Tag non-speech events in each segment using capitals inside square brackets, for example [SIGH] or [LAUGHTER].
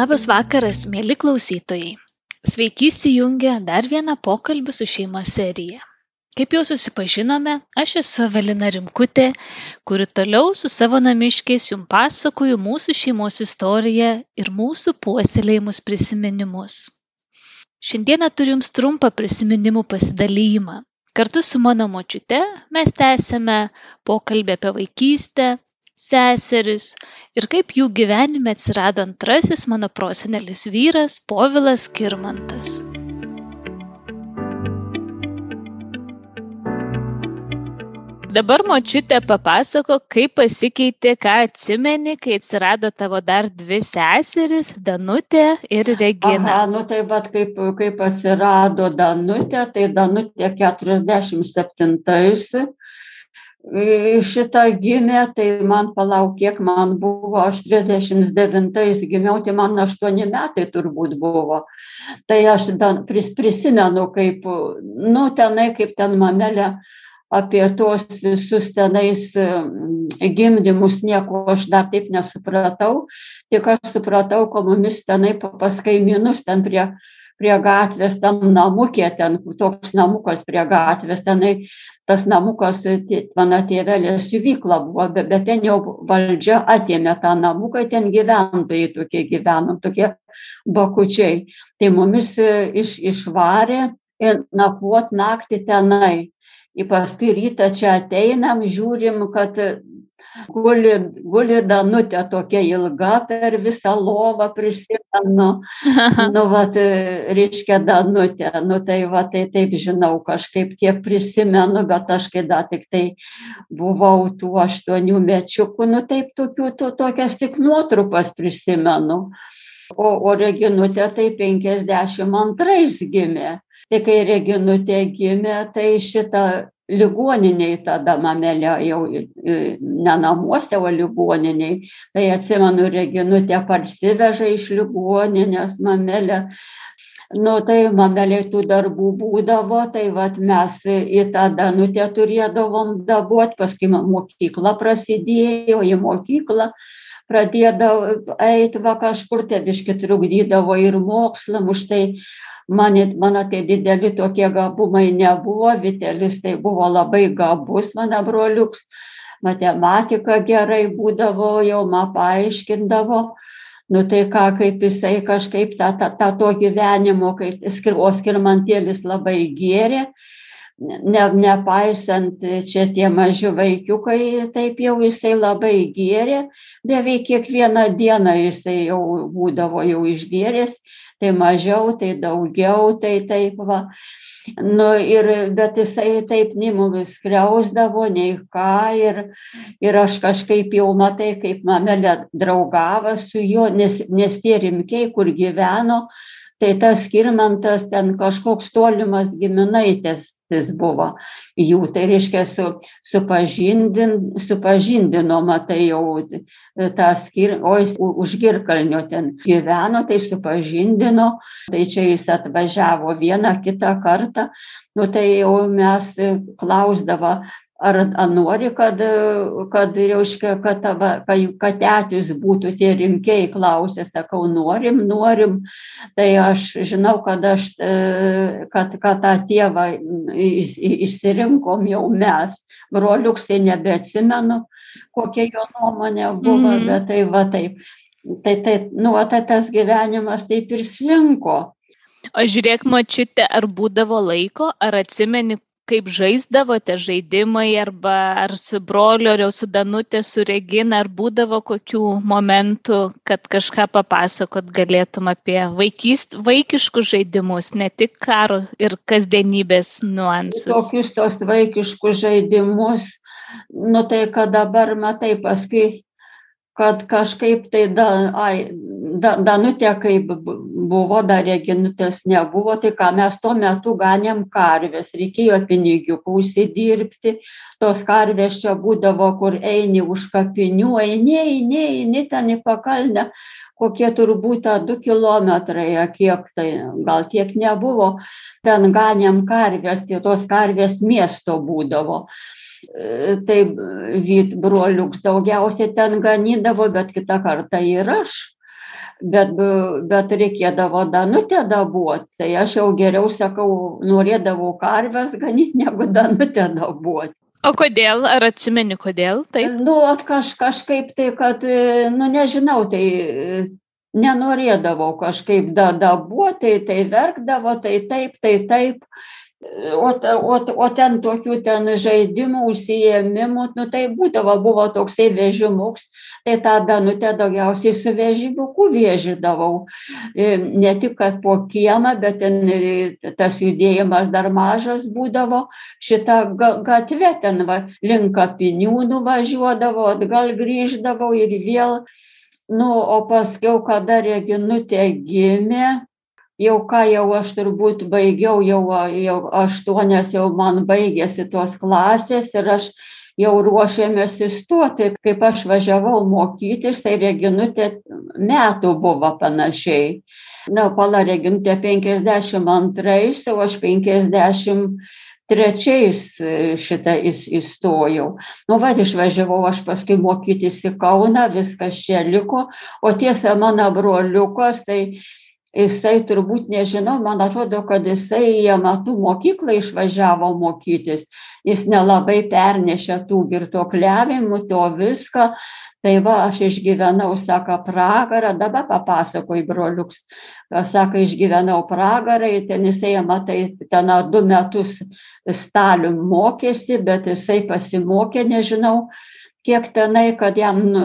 Labas vakaras, mėly klausytojai. Sveiki įsijungę dar vieną pokalbį su šeima seriją. Kaip jau susipažinome, aš esu Evelina Rimkutė, kuri toliau su savo namiškiais jums pasakoju mūsų šeimos istoriją ir mūsų puoselėjimus prisiminimus. Šiandieną turiu jums trumpą prisiminimų pasidalymą. Kartu su mano močiute mes tęsėme pokalbį apie vaikystę, seseris ir kaip jų gyvenime atsirado antrasis mano prosenelis vyras Povilas Kirmantas. Dabar močiutė papasako, kaip pasikeitė, ką atsimeni, kai atsirado tavo dar dvi seseris, Danutė ir Regina. Aha, nu tai vad kaip, kaip atsirado Danutė, tai Danutė 47 šitą gimė, tai man palauk, kiek man buvo, aš 39 gimiau, tai man 8 metai turbūt buvo. Tai aš pris, prisimenu, kaip, nu, tenai, kaip ten mamelė apie tos visus tenais gimdymus, nieko aš dar taip nesupratau, tik aš supratau, komunis tenai pas kaimynus ten prie prie gatvės tam namukė, ten toks namukas prie gatvės, tenai tas namukas, mano tėvelė siuvykla buvo, bet, bet ten jau valdžia atėmė tą namuką, ten gyventojai tokie gyvenom, tokie bakučiai. Tai mumis iš, išvarė ir nakvot naktį tenai. Ir paskui rytą čia ateinam, žiūrim, kad guli, guli danutė tokia ilga per visą lovą prisimenu. [LAUGHS] nu, va, reiškia danutė, nu tai va, tai taip žinau, kažkaip tiek prisimenu, bet aš kai dar tik tai buvau tų aštuonių mečiukų, nu taip tokių, to, tokias tik nuotrupas prisimenu. O, o Reginutė tai 52 gimė. Tai kai Reginutė gimė, tai šitą ligoninėj tada mamelė jau ne namuose, o ligoninėj. Tai atsimenu, Reginutė parsiveža iš ligoninės mamelę. Nu, tai mameliai tų darbų būdavo, tai vat mes į tą danutę turėdavom dabuot, paskui mokykla prasidėjo, į mokyklą pradėdavo eiti va kažkur, biški trukdydavo ir mokslam, už tai man, mano tie dideli tokie gabumai nebuvo, Vitelis tai buvo labai gabus mano broliuks, matematika gerai būdavo, jau man paaiškindavo, nu tai ką, kaip jisai kažkaip tą, tą, tą to gyvenimo, kaip o skirmantėlis labai gėrė, ne, nepaisant čia tie maži vaikiukai, taip jau jisai labai gėrė, beveik kiekvieną dieną jisai jau būdavo jau išgėręs tai mažiau, tai daugiau, tai taip va. Nu, ir, bet jisai taip nimumis skriausdavo, nei ką, ir, ir aš kažkaip jau matai, kaip mamelė draugavo su juo, nes, nes tie rimkiai, kur gyveno, tai tas skirmantas ten kažkoks tolimas giminaitis jis buvo. Jų, tai reiškia su, supažindin, supažindino, matai jau tą skir, o jis už girkalnio ten gyveno, tai supažindino, tai čia jis atvažiavo vieną kitą kartą, nu tai jau mes klausdavo, ar, nori, kad, kad, reiškia, kad, tava, kad tetis būtų tie rimkiai klausė, sakau, norim, norim. Tai aš žinau, kad, aš, kad, kad tą tėvą išsirinkom jau mes. Broliuks tai nebeatsimenu, kokia jo nuomonė buvo, mm. bet tai va taip. Tai, tai, nu, tai tas gyvenimas taip ir slinko. O žiūrėk, mačiute, ar būdavo laiko, ar atsimeni, kaip žaisdavote žaidimai arba ar su broliu, ar jau su Danutė, su Regina, ar būdavo kokių momentų, kad kažką papasakot galėtum apie vaikyst, vaikiškus žaidimus, ne tik karo ir kasdienybės nuansus. Tokius tos vaikiškus žaidimus, nu tai kad dabar matai paskui kad kažkaip tai da, ai, da, Danutė, kaip buvo, dar Reginutės nebuvo, tai ką mes tuo metu ganėm karvės, reikėjo pinigų užsidirbti, tos karvės čia būdavo, kur eini už kapinių, eini, eini, eini ten į pakalnę, kokie turbūt du kilometrai, kiek tai, gal tiek nebuvo, ten ganėm karvės, tai tos karvės miesto būdavo. Tai vyt broliuks daugiausiai ten ganydavo, bet kitą kartą ir aš. Bet, bet reikėdavo danutę dabuoti. Tai aš jau geriau sakau, norėdavau karves ganyti, negu danutę dabuoti. O kodėl? Ar atsimeni kodėl? Taip. Nu, kaž, kažkaip tai, kad, nu nežinau, tai nenorėdavau kažkaip da, dabuoti, tai, tai verkdavo, tai taip, tai taip. O, o, o ten tokių ten žaidimų, užsiemimų, nu tai būdavo, buvo toksai vežimuks, tai tą danutę daugiausiai su vežimuku vėžydavau. E, ne tik, kad po kiemą, bet ten e, tas judėjimas dar mažas būdavo, šitą gatvę ten va, link kapinių nuvažiuodavo, atgal grįždavau ir vėl, nu, o paskiau, kada Reginutė gimė, jau ką jau aš turbūt baigiau, jau, jau aštuonias jau man baigėsi tos klasės ir aš jau ruošėmės įstoti. Kaip aš važiavau mokytis, tai Reginutė metų buvo panašiai. Na, pala Reginutė 52, o aš 50 trečiais šitą įstojau. Nu, vad išvažiavau aš paskui mokytis į Kauną, viskas čia liko, o tiesa mano broliukas, tai jisai turbūt nežinau, man atrodo, kad jisai į amatų mokyklą išvažiavo mokytis, jis nelabai pernešė tų girtokliavimų, to viską. Tai va, aš išgyvenau, sako, pragarą, dabar papasakoju broliuks, sako, išgyvenau pragarą, ten jisai, matai, ten du metus stalium mokėsi, bet jisai pasimokė, nežinau, kiek tenai, kad jam nu,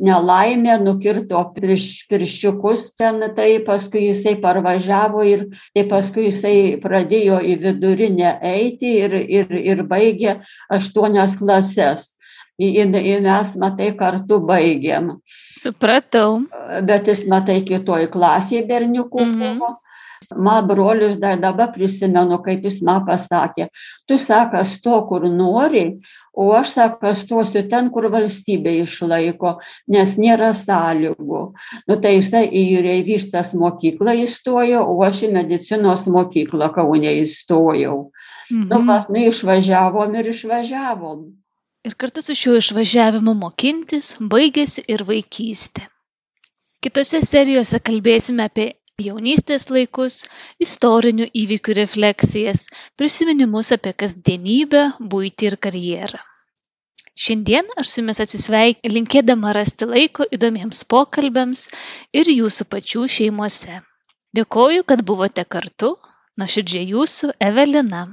nelaimė nukirto pirš, pirščiukus ten, tai paskui jisai parvažiavo ir tai paskui jisai pradėjo į vidurinę eiti ir, ir, ir baigė aštuonias klases. Ir mes, matai, kartu baigėm. Supratau. Bet jis, matai, kitoj klasėje berniukų mm -hmm. buvo. Man brolius dar dabar prisimenu, kaip jis man pasakė, tu sakas to, kur nori, o aš sako stosiu ten kur valstybė išlaiko nes nėra sąlygų nu tai jisai į jūreivystės mokyklą įstojo o aš į medicinos mokyklą kaune įstojau nu Mhm. va nu išvažiavom ir išvažiavom Ir kartu su šiuo išvažiavimu mokintis baigėsi ir vaikystė. Kitose serijose kalbėsime apie jaunystės laikus, istorinių įvykių refleksijas, prisiminimus apie kasdienybę, būtį ir karjerą. Šiandien aš su jumis atsisveikinu linkėdama rasti laiko įdomiems pokalbiams ir jūsų pačių šeimose. Dėkoju, kad buvote kartu, nuoširdžiai jūsų Evelina.